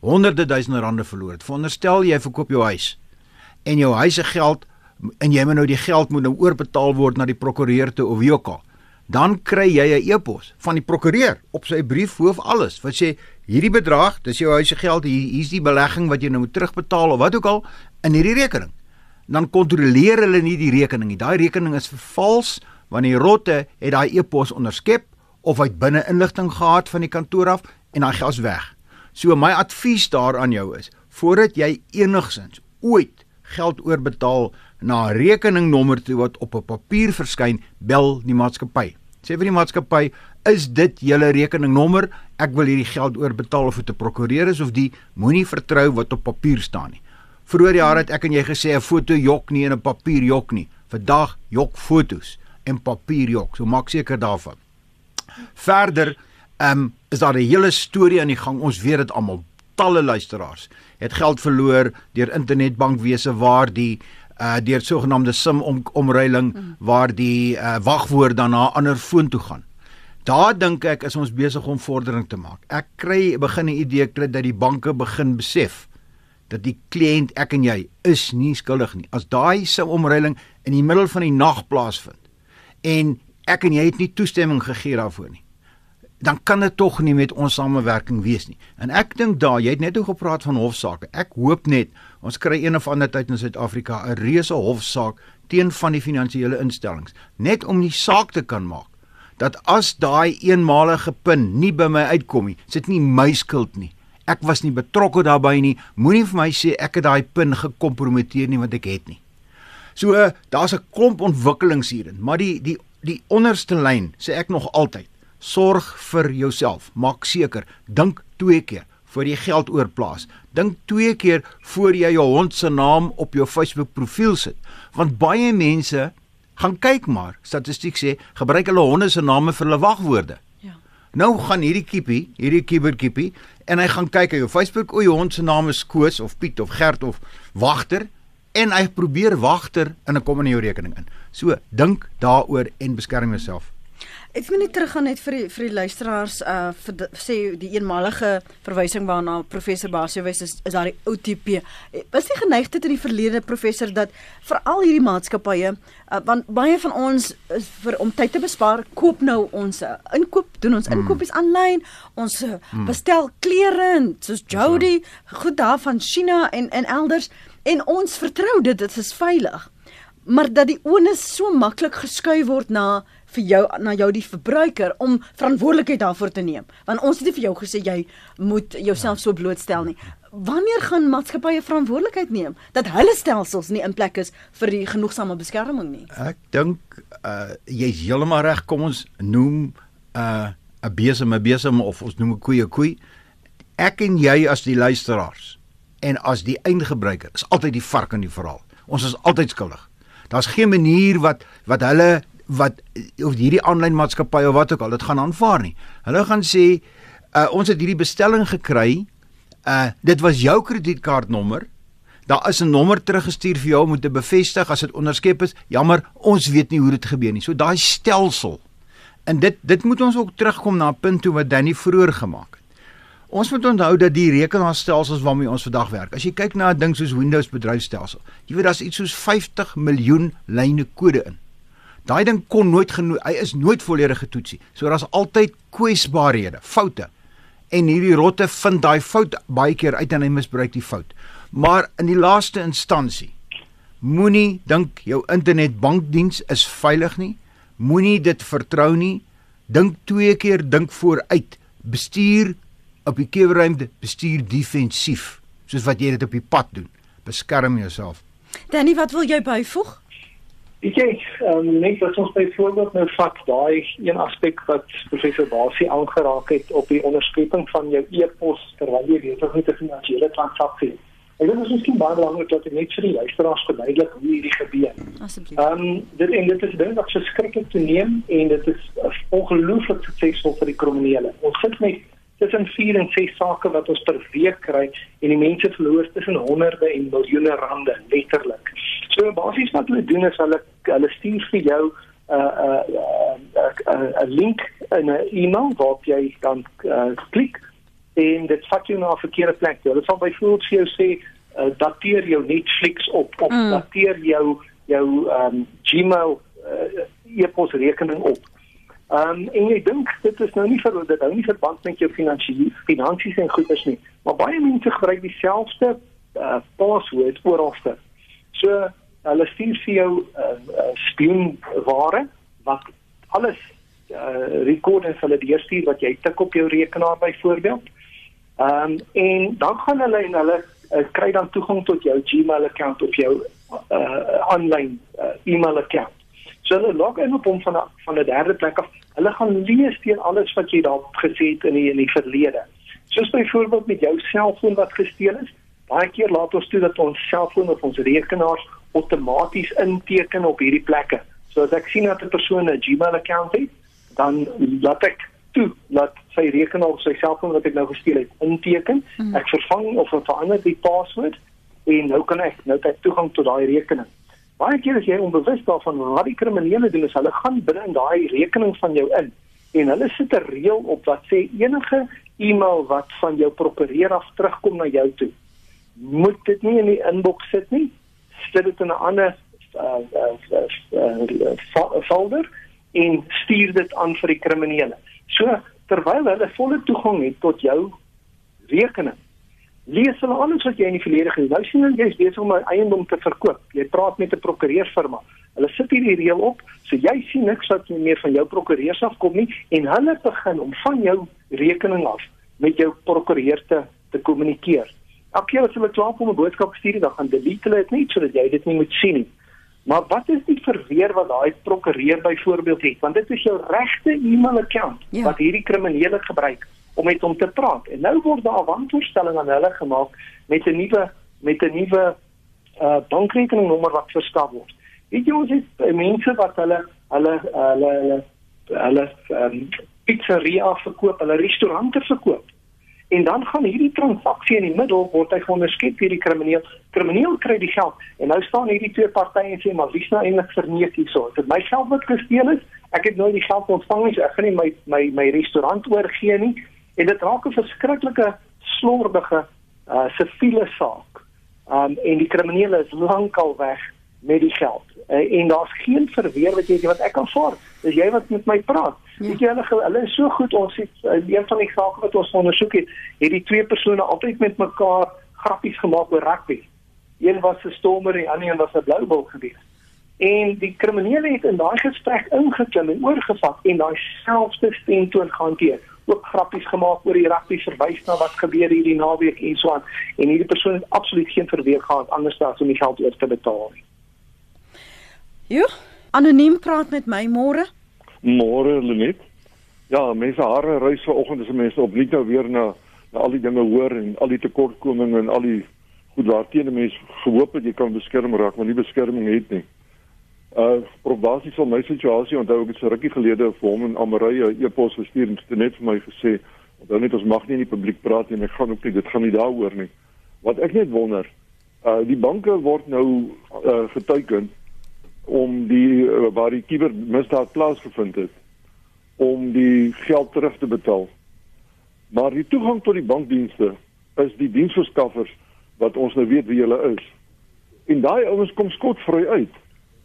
honderde duisende rande verloor het. Veronderstel jy verkoop jou huis en jou huis se geld en jy moet nou die geld moet nou oorbetaal word na die prokureur toe of wie ook al dan kry jy 'n e-pos van die prokureur op sy brief hoof alles wat sê hierdie bedrag, dis jou huise geld, hier hier's die belegging wat jy nou moet terugbetaal of wat ook al in hierdie rekening. Dan kontroleer hulle nie die rekening nie. Daai rekening is vervals want die rotte het daai e-pos onderskep of hy binne inligting gehad van die kantoor af en daai geld is weg. So my advies daaraan jou is, voordat jy enigsins ooit geld oorbetaal na 'n rekeningnommer toe wat op 'n papier verskyn, bel die maatskappy. Sê vir die maatskappy, is dit julle rekeningnommer? Ek wil hierdie geld oorbetaal of dit 'n prokureur is of die moenie vertrou wat op papier staan nie. Vroeger jare het ek en jy gesê 'n foto jok nie en 'n papier jok nie. Vandag jok fotos en papier jok. So maak seker daarvan. Verder, ehm um, is daar 'n hele storie aan die gang. Ons weet dit almal. Talle luisteraars het geld verloor deur internetbankwese waar die uh deur sogenaamde sim om, omruiling mm. waar die uh wagwoord dan na 'n ander foon toe gaan. Daar dink ek is ons besig om vordering te maak. Ek kry begin 'n idee kry dat die banke begin besef dat die kliënt ek en jy is nie skuldig nie. As daai sim omruiling in die middel van die nag plaasvind en ek en jy het nie toestemming gegee daarvoor nie dan kan dit tog nie met ons samewerking wees nie. En ek dink daar, jy het net oor gepraat van hofsaake. Ek hoop net ons kry een of ander tyd in Suid-Afrika 'n reuse hofsaak teen van die finansiële instellings, net om die saak te kan maak dat as daai eenmalige pin nie by my uitkom nie, sit nie my skuld nie. Ek was nie betrokke daarbey nie. Moenie vir my sê ek het daai pin gekompromiteer nie want ek het nie. So uh, daar's 'n klomp ontwikkelings hierin, maar die die die onderste lyn sê ek nog altyd sorg vir jouself. Maak seker, dink twee keer voor jy geld oorplaas. Dink twee keer voor jy jou hond se naam op jou Facebook profiel sit, want baie mense gaan kyk maar, statistiek sê, gebruik hulle honde se name vir hulle wagwoorde. Ja. Nou gaan hierdie kiepie, hierdie kiberkiepie en hy gaan kyk op jou Facebook, o, jou hond se naam is Koos of Piet of Gert of Wagter en hy probeer Wagter in 'n kom in jou rekening in. So, dink daaroor en beskerm jouself. Ek wil net teruggaan net vir die, vir die luisteraars uh vir die, sê die eenmalige verwysing waarna professor Basio wys is is daar die OTP. Was die geneigtheid in die verlede professor dat veral hierdie maatskappye uh, want baie van ons is vir om tyd te bespaar koop nou ons uh, inkoop doen ons mm. inkopies aanlyn. Ons uh, mm. bestel klere en soos Jody goed daar van China en en elders en ons vertrou dit dit is veilig. Maar dat die onus so maklik geskuif word na vir jou na jou die verbruiker om verantwoordelikheid daarvoor te neem. Want ons het nie vir jou gesê jy moet jouself so blootstel nie. Wanneer gaan maatskappye verantwoordelikheid neem dat hulle stelsels nie in plek is vir die genoegsame beskerming nie? Ek dink uh jy's heeltemal reg. Kom ons noem uh 'n besem 'n besem of ons noem 'n koei 'n koei. Ek en jy as die luisteraars en as die eindgebruiker is altyd die vark in die verhaal. Ons is altyd skuldig. Daar's geen manier wat wat hulle wat of hierdie aanlyn maatskappy of wat ook al dit gaan aanvaar nie. Hulle gaan sê uh, ons het hierdie bestelling gekry. Uh dit was jou kredietkaartnommer. Daar is 'n nommer teruggestuur vir jou om te bevestig as dit onderskep is. Jammer, ons weet nie hoe dit gebeur nie. So daai stelsel. En dit dit moet ons ook terugkom na 'n punt toe wat Danny vroeër gemaak het. Ons moet onthou dat die rekenaarstelsels waarmee ons vandag werk. As jy kyk na 'n ding soos Windows bedryfstelsel, jy weet daar's iets soos 50 miljoen lyne kode in. Daai ding kon nooit genoeg, hy is nooit volledig getoets nie. So daar's altyd kwesbaarhede, foute. En hierdie rotte vind daai fout baie keer uit en hy misbruik die fout. Maar in die laaste instansie moenie dink jou internetbankdiens is veilig nie. Moenie dit vertrou nie. Dink twee keer, dink vooruit. Bestuur op die kewerruimte, bestuur defensief, soos wat jy dit op die pad doen. Beskerm jouself. Danny, wat wil jy byvoeg? Ek sê, um, net as ons byvoorbeeld nou vat daai een aspek wat professor Basie aangeraak het op die onderskepping van jou e-pos terwyl jy besig is met 'n finansiële transaksie. Ek dink dit is miskien baie belangrik dat ek net vir die luisteraars verduidelik hoe hierdie gebeur. Asseblief. Ehm um, dit en dit is ding wat verskriklik te neem en dit is ongelooflik suksesvol vir die kriminele. Ons sit met tussen 4 en 6 sake wat ons per week kry en die mense verloor tussen honderde en miljoene rande letterlik. So basies wat hulle doen is hulle hulle stuur vir jou 'n uh, 'n uh, 'n uh, uh, uh, link in 'n e-mail waarop jy dan uh, klik en dit vat jou na 'n verkeerde plek. Hulle sal byvoorbeeld vir jou sê uh, dateer jou Netflix op of mm. dateer jou jou um, Gmail uh, e-pos rekening op. Ehm um, en ek dink dit is nou nie vir dit hou nie verband met jou finansies finansies en goederes nie, maar baie mense gebruik dieselfde uh, password oralste. So hulle stuur vir jou uh, uh, spionware wat alles uh, rekord en hulle deurstuur wat jy tik op jou rekenaar byvoorbeeld. Ehm um, en dan gaan hulle en hulle uh, kry dan toegang tot jou Gmail account of jou uh, online uh, e-mail account. So hulle log in op hom van a, van 'n derde plek af. Hulle gaan lees teen alles wat jy daar gesê het in die in die verlede. Soos byvoorbeeld met jou selfoon wat gesteel is. Baie keer laat ons toe dat ons selfoon of ons rekenaars outomaties inteken op hierdie plekke. So as ek sien dat 'n persoon 'n Gmail account het, dan laat ek toe dat sy rekenaar of sy selfoon wat ek nou gesteel het inteken. Hmm. Ek vervang of verander die password en nou kan ek nou kyk toegang tot daai rekening. Baie keer as jy onbewus daarvan wat die kriminele doen is hulle gaan binne in daai rekening van jou in en hulle sit 'n reël op wat sê enige e-mail wat van jou prokureur af terugkom na jou toe moet dit nie in die inbox sit nie. Sit dit in 'n ander uh, uh, uh, uh, folder en stuur dit aan vir die kriminele. So terwyl hulle volle toegang het tot jou rekening lees hulle alles wat jy in die verlede gedoen het. Nou sien jy jy's besig om 'n eiendom te verkoop. Jy praat met 'n prokureursfirma. Hulle sit hierdie reël op, so jy sien niks wat meer van jou prokureurs afkom nie en hulle begin om van jou rekening af met jou prokureur te te kommunikeer. Elke keer as hulle klaar om 'n boodskap stuur, dan gaan delete hulle dit net sodat jy dit nie moet sien nie. Maar wat is die verweer wat daai prokureur byvoorbeeld het? Want dit is jou regte e-mail account ja. wat hierdie kriminele gebruik om met hom te praat. En nou word daar 'n wantoestelling aan hulle gemaak met 'n nuwe met 'n nuwe uh bankrekeningnommer wat verskaf word. Weet jy ons het uh, mense wat hulle hulle hulle hulle um, pizzeria verkoop, hulle restaurante verkoop. en dan gaan hierdie transaksie in die middel word hy onderskep deur die krimineel. Krimineel kry die geld en nou staan hierdie twee partye en sê maar wie's nou eintlik verneek hierso? Dit my geld wat gesteel is. Ek het nou die geld ontvang nie, so ek gaan nie my my my restaurant oorgee nie. En dit raak 'n verskriklike slordige uh siviele saak. Um en die kriminele is lankal weg met die geld. Uh, en daar's geen verweer wat jy wat ek kan vaar. Dis jy wat met my praat. Ja. Weet jy hulle hulle is so goed ons het uh, een van die sake wat ons ondersoek het, het die twee persone altyd met mekaar grappies gemaak oor rugby. Een was 'n stormer en die ander een was 'n blou bal gewees. En die kriminele het in daai gesprek ingeklim en oorgevat en daai selfde stemtoon gehanteer ook grappies gemaak oor die rugby verwys na wat gebeur hierdie naweek en so aan en hierdie persoon het absoluut geen verweer gehad anders as om die geld oor te betaal nie. Jo, anoniem praat met my môre. Môre Lenet. Ja, mense hare reis vanoggend as mense op net nou weer na na al die dinge hoor en al die tekortkominge en al die goed waarteen mense gehoop het jy kan beskerm raak, maar nie beskerming het nie. Uh probasie van my situasie onthou ek so rukkie gelede vir hom en Amarie 'n e-pos gestuur en het net vir my gesê onthou net ons mag nie in die publiek praat nie en ek gaan ook nie dit gaan nie daaroor nie. Wat ek net wonder, uh die banke word nou uh geteken om die uh, waar die kubermisdaad plaasgevind het om die geld terug te betaal. Maar die toegang tot die bankdienste is die diensverskaffers wat ons nou weet wie hulle is. En daai ouens kom skotvry uit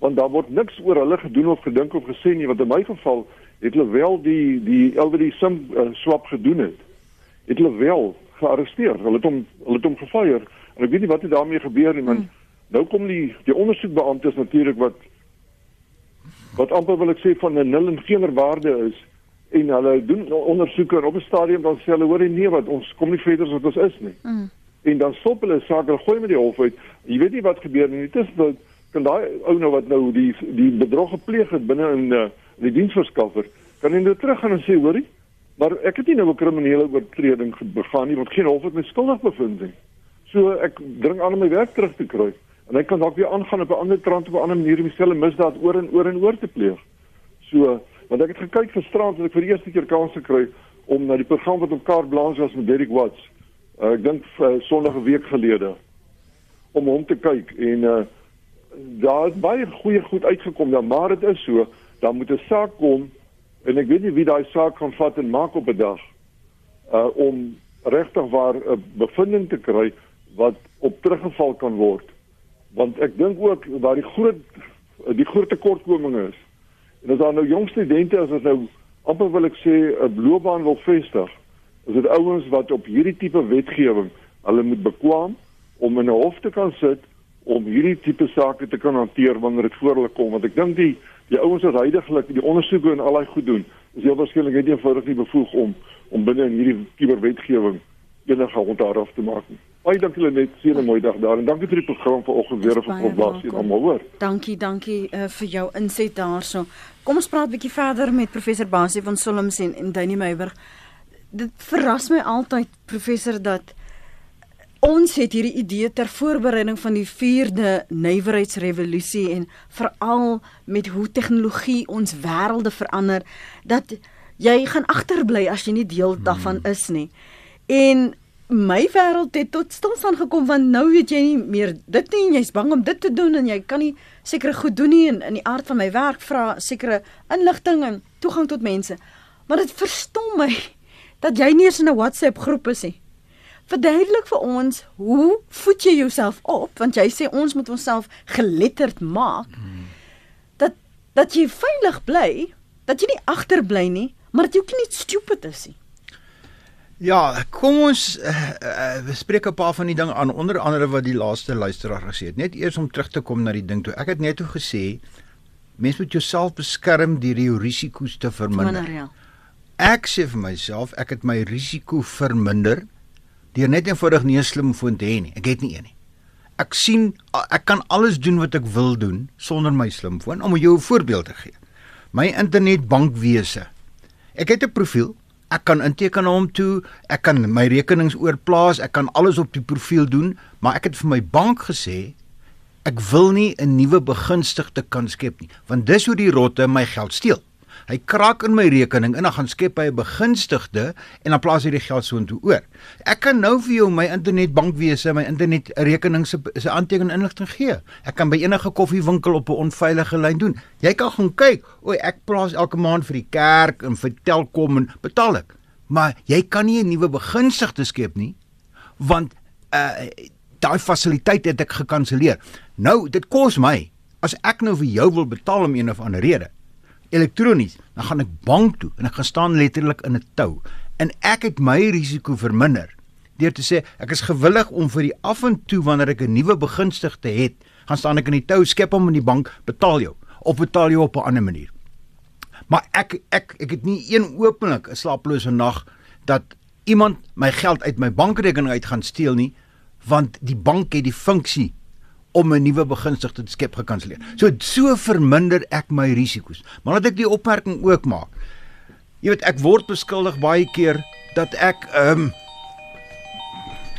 want daar word niks oor hulle gedoen of gedink of gesê nie want in my geval het hulle wel die die elderly sim uh, swap gedoen het. Het hulle wel gearresteer. Hulle het hom hulle het hom gefire en ek weet nie wat het daarmee gebeur nie want hmm. nou kom die die ondersoekbeamptes natuurlik wat wat amper wil ek sê van 'n nul en geen waarde is en hulle doen ondersoeke op 'n stadium dan sê hulle hoor nee wat ons kom nie verder as wat ons is nie. Mm. En dan stop hulle sake en gooi met die hof uit. Jy weet nie wat gebeur nie. Dit is dat kan daai ou nou wat nou die die bedrog gepleeg het binne in uh, die diensverskaffer kan hy nou terug gaan en sê hoorie maar ek het nie nou 'n kriminele oortreding begaan nie want geen hof het my skuldig bevind nie. So ek dring aan om my werk terug te kry en hy kan dalk weer aangaan op 'n ander trant op 'n ander manier om dieselfde misdaad oor en oor en oor te pleeg. So, want ek het gekyk gisterand en ek vir die eerste keer kans gekry om na die program wat op Kaart Blanche was met Derek Watts. Uh, ek dink uh, Sondag 'n week gelede om hom te kyk en uh, het baie goeie goed uitgekom dan maar dit is so, dan moet 'n saak kom en ek weet nie wie daai saak gaan vat en maak op 'n dag uh om regtig waar 'n bevinding te kry wat op teruggeval kan word. Want ek dink ook waar die groot die groot tekortkoming is en as daar nou jong studente as ons nou amper wil ek sê 'n loopbaan wil vestig is dit ouens wat op hierdie tipe wetgewing hulle moet bekwam om in 'n hof te kan sit om hierdie tipe sake te kan hanteer wanneer dit voor hulle kom want ek dink die die ouens wat heidaglik die ondersoeke en al daai goed doen is heel waarskynlik net eenvoudig nie bevoeg om om binne in hierdie kuberwetgewing enige onderhoud te maak nie. Baie dankie julle net sien 'n mooi dag daar en dankie vir die program vanoggend weer vir probasie en almal hoor. Dankie, dankie uh, vir jou inset daarso. Kom ons praat 'n bietjie verder met professor Basie van Solms en, en Dunie Meyburg. Dit verras my altyd professor dat ons het hierdie idee ter voorbereiding van die 4de nywerheidsrevolusie en veral met hoe tegnologie ons wêrelde verander dat jy gaan agterbly as jy nie deel daarvan hmm. is nie. En my wêreld het tot stilstand gekom want nou weet jy nie meer dit nie en jy's bang om dit te doen en jy kan nie sekere goed doen nie en in die aard van my werk vra sekere inligting en toegang tot mense. Maar dit verstom my <laughs> dat jy nie eens in 'n WhatsApp groep is nie. Verduidelik vir ons, hoe voed jy jouself op want jy sê ons moet onsself geletterd maak. Dat dat jy veilig bly, dat jy nie agterbly nie, maar dat jy ook nie stupid is nie. Ja, kom ons uh, uh, bespreek 'n paar van die dinge aan onder andere wat die laaste luisteraar gesê het. Net eers om terug te kom na die ding toe. Ek het net toe gesê mens moet jouself beskerm deur jou risiko's te verminder. Ja. Ek sê vir myself, ek het my risiko verminder deur net eenvoudig nie 'n slimfoon te hê nie. Ek het nie een nie. Ek sien ek kan alles doen wat ek wil doen sonder my slimfoon om jou 'n voorbeeld te gee. My internetbankwese. Ek het 'n profiel Ek kan inteken hom toe, ek kan my rekenings oorplaas, ek kan alles op die profiel doen, maar ek het vir my bank gesê ek wil nie 'n nuwe begunstigde kan skep nie, want dis hoe die rotte my geld steel. Hy kraak in my rekening en dan gaan skep hy 'n begunstigde en dan plaas hy die geld soontoe oor. Ek kan nou vir jou my internetbankwese, my internetrekening se se aanteken inligting gee. Ek kan by enige koffiewinkel op 'n onveilige lyn doen. Jy kan gaan kyk, o, ek plaas elke maand vir die kerk en vir Telkom en betaal ek. Maar jy kan nie 'n nuwe begunstigde skep nie want uh daai fasiliteit het ek gekanselleer. Nou, dit kos my as ek nou vir jou wil betaal om een of ander rede elektronies, dan gaan ek bank toe en ek gaan staan letterlik in 'n tou en ek het my risiko verminder deur te sê ek is gewillig om vir die af en toe wanneer ek 'n nuwe begunstigde het, gaan staan ek in die tou, skep hom in die bank, betaal jou of betaal jou op 'n ander manier. Maar ek ek ek het nie een openlik 'n slaaplose nag dat iemand my geld uit my bankrekening uit gaan steel nie, want die bank het die funksie om 'n nuwe begunstigde te skep gekanselleer. So so verminder ek my risiko's. Maar laat ek die opmerking ook maak. Jy weet ek word beskuldig baie keer dat ek ehm um,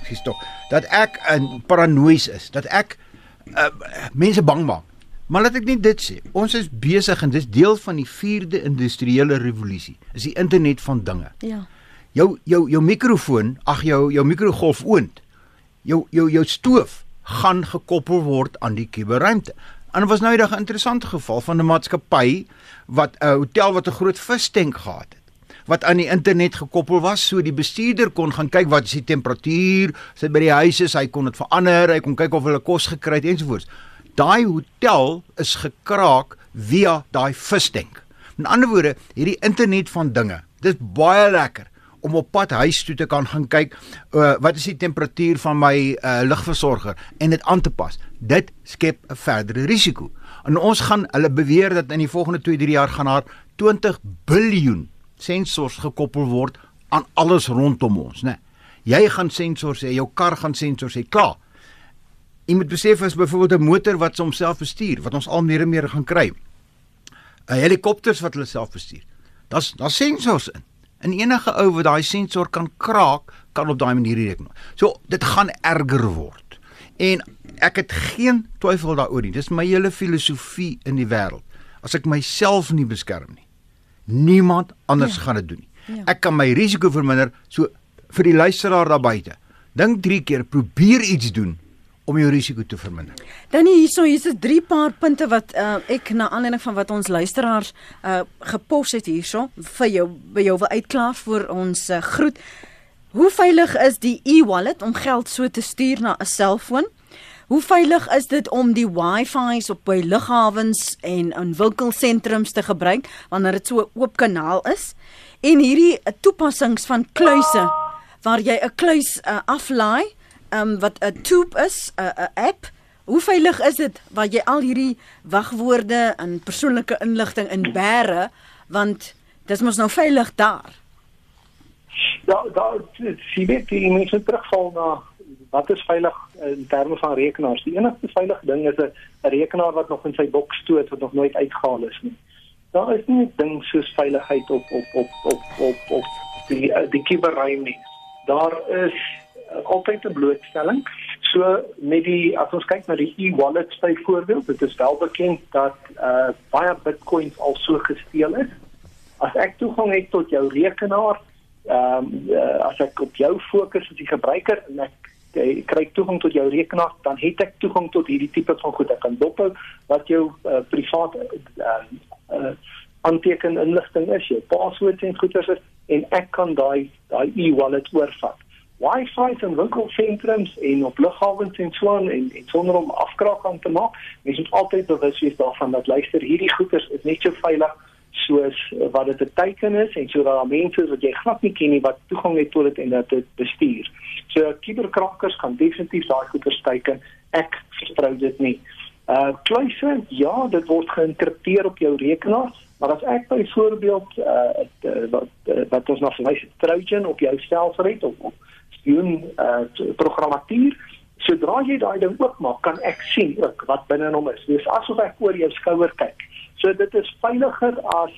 Dis tog dat ek 'n paranoïes is, dat ek uh, mense bang maak. Maar laat ek net dit sê. Ons is besig en dis deel van die 4de industriële revolusie. Is die internet van dinge. Ja. Jou jou jou mikrofoon, ag jou jou mikrogolf oond. Jou jou jou stoof gaan gekoppel word aan die kuberruimte. En dit was nou 'n interessante geval van 'n maatskappy wat 'n hotel wat 'n groot vistank gehad het wat aan die internet gekoppel was so die bestuurder kon gaan kyk wat is die temperatuur, sit by die huise, hy kon dit verander, hy kon kyk of hulle kos gekry het ensovoorts. Daai hotel is gekraak via daai vistank. Met ander woorde, hierdie internet van dinge, dis baie lekker om op pad huis toe te kan gaan kyk uh, wat is die temperatuur van my uh, ligversorger en dit aan te pas. Dit skep 'n verdere risiko. En ons gaan hulle beweer dat in die volgende 2-3 jaar gaan daar 20 biljoen sensors gekoppel word aan alles rondom ons, né? Jy gaan sensors hê, jou kar gaan sensors hê, klaar. Jy moet besef as byvoorbeeld 'n motor wat homself bestuur, wat ons al meer en meer gaan kry. 'n Helikopters wat hulle self bestuur. Daar's daar's sensors in. En enige ou wat daai sensor kan kraak, kan op daai manier reken. So dit gaan erger word. En ek het geen twyfel daaroor nie. Dis my hele filosofie in die wêreld. As ek myself nie beskerm nie, niemand anders ja. gaan dit doen nie. Ja. Ek kan my risiko verminder so vir die luisteraar daar buite. Dink 3 keer, probeer iets doen om jou risiko te verminder. Dan hierso hier's 'n drie paar punte wat uh, ek na aanleiding van wat ons luisteraars uh, gepos het hierso vir jou by jou wil uitklaar vir ons uh, groet. Hoe veilig is die e-wallet om geld so te stuur na 'n selfoon? Hoe veilig is dit om die Wi-Fi's op by lughawens en in winkelsentrums te gebruik wanneer dit so 'n oop kanaal is? En hierdie toepassings van kluise waar jy 'n kluis uh, aflaai um, wat 'n tube is, 'n 'n app. Hoe veilig is dit waar jy al hierdie wagwoorde en persoonlike inligting in bære want dis mos nou veilig daar. Ja, daar sien jy die mense terugval na wat is veilig in terme van rekenaars. Die enigste veilige ding is 'n rekenaar wat nog in sy boks stoot wat nog nooit uitgehaal is nie. Daar is nie 'n ding soos veiligheid op op op op op op die die kuberruim nie. Daar is altyd 'n blootstelling. So met die as ons kyk na die e-wallets byvoorbeeld, dit is wel bekend dat uh baie bitcoins al so gesteel is. As ek toegang het tot jou rekenaar, ehm um, uh, as ek op jou fokus as die gebruiker en ek kry toegang tot jou rekenaar, dan het ek toegang tot hierdie tipe van goed. Ek kan dophou wat jou uh, privaat uh, uh aanteken inligting is, jou paswoord en goeders is en ek kan daai daai e-wallet oorvat. Wi-Fi in winkelsentrums en op lughawens en so aan en, en sonder om afkraak aan te maak. Mens moet altyd bewus wees daarvan dat luister hierdie goeders is net so veilig soos wat dit 'n teken is en sodat daar mense is wat jy glad nie ken nie wat toegang het tot dit en dat dit bestuur. So kuberkrakkers kan definitief daai goeders teken. Ek vertrou dit nie. Uh kluise, ja, dit word geïnkripteer op jou rekenaar, maar as ek byvoorbeeld uh wat wat ons nog verwys het Trojan op jou stelsel het of, of spioen uh, programmatuur sodra jy daai ding oopmaak kan ek sien ook wat binne hom is. Dis asof ek oor jou skouer kyk. So dit is veiliger as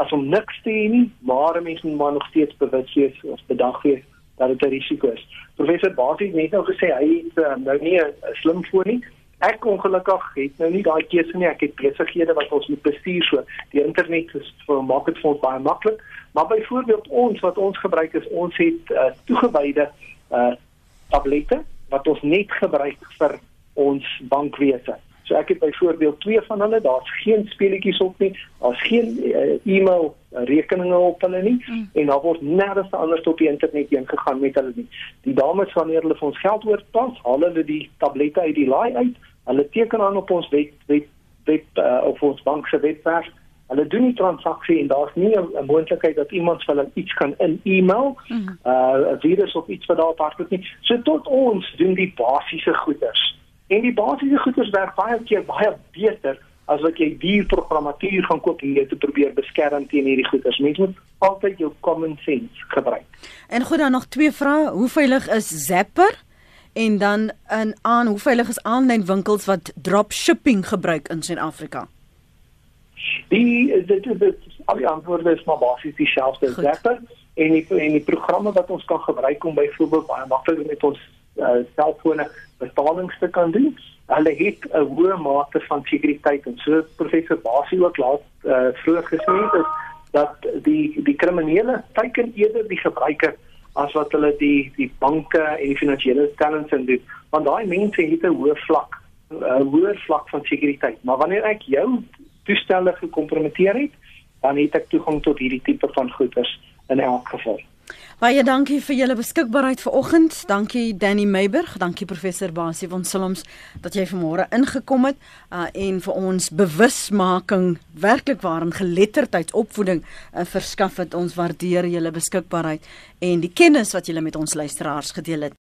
as om niks te hê nie maar mense moet maar nog steeds bewus wees of bedag wees dat dit 'n risiko is. Professor Basie het net nou gesê hy het uh, nou nie 'n slim foon nie Ek ongelukkig het nou nie daai keuse nie. Ek het besighede wat ons moet bestuur so. Die internet is vir maak dit vir ons baie maklik. Maar byvoorbeeld ons wat ons gebruik is ons het uh, toegewyde uh tablette wat ons net gebruik vir ons bankwese. So ek het byvoorbeeld twee van hulle, daar's geen speletjies op nie, daar's geen uh, e-mail rekeninge op hulle nie mm. en daar word nêrens anders op die internet heen gegaan met hulle nie. Die dames wanneer hulle vir ons geld oorpas, haal hulle die tablette uit die laai uit, hulle teken aan op ons web web web uh, op ons bank se webwerf. Hulle doen die transaksie en daar's nie 'n moontlikheid dat iemand vir hulle iets kan in e-mail, mm. uh 'n virus of iets wat daar op hardloop nie. So tot ons doen die basiese goeders. En die basiese goeders werk baie keer baie beter as wat jy duur programmatuur gaan koop en jy te probeer beskerm teen hierdie goeders. Mens moet altyd jou common sense gebruik. En goed dan nog twee vrae. Hoe veilig is Zapper? En dan in aan hoe veilig is aanlyn winkels wat dropshipping gebruik in Suid-Afrika? Die dit dit al die antwoorde is maar basies dieselfde. Zapper en die en die programme wat ons kan gebruik om byvoorbeeld baie maklik met ons uh, selfone betalings te kan doen. Hulle het 'n hoë mate van sekuriteit en so professor Basie ook laat uh, vroeër gesê het dat die die kriminele teiken eerder die gebruiker as wat hulle die die banke en die finansiële stellings in doen. Want daai mense het 'n hoë vlak 'n hoër vlak van sekuriteit. Maar wanneer ek jou toestelle gekompromiteer het dan het ek toegang tot hierdie tipe van goederes in elk geval Baie dankie vir julle beskikbaarheid vanoggend. Dankie Danny Meiburg, dankie professor Basie van Silms dat jy vanmôre ingekom het uh, en vir ons bewusmaking werklik waarin geletterdheidsopvoeding uh, verskaf het. Ons waardeer julle beskikbaarheid en die kennis wat julle met ons luisteraars gedeel het.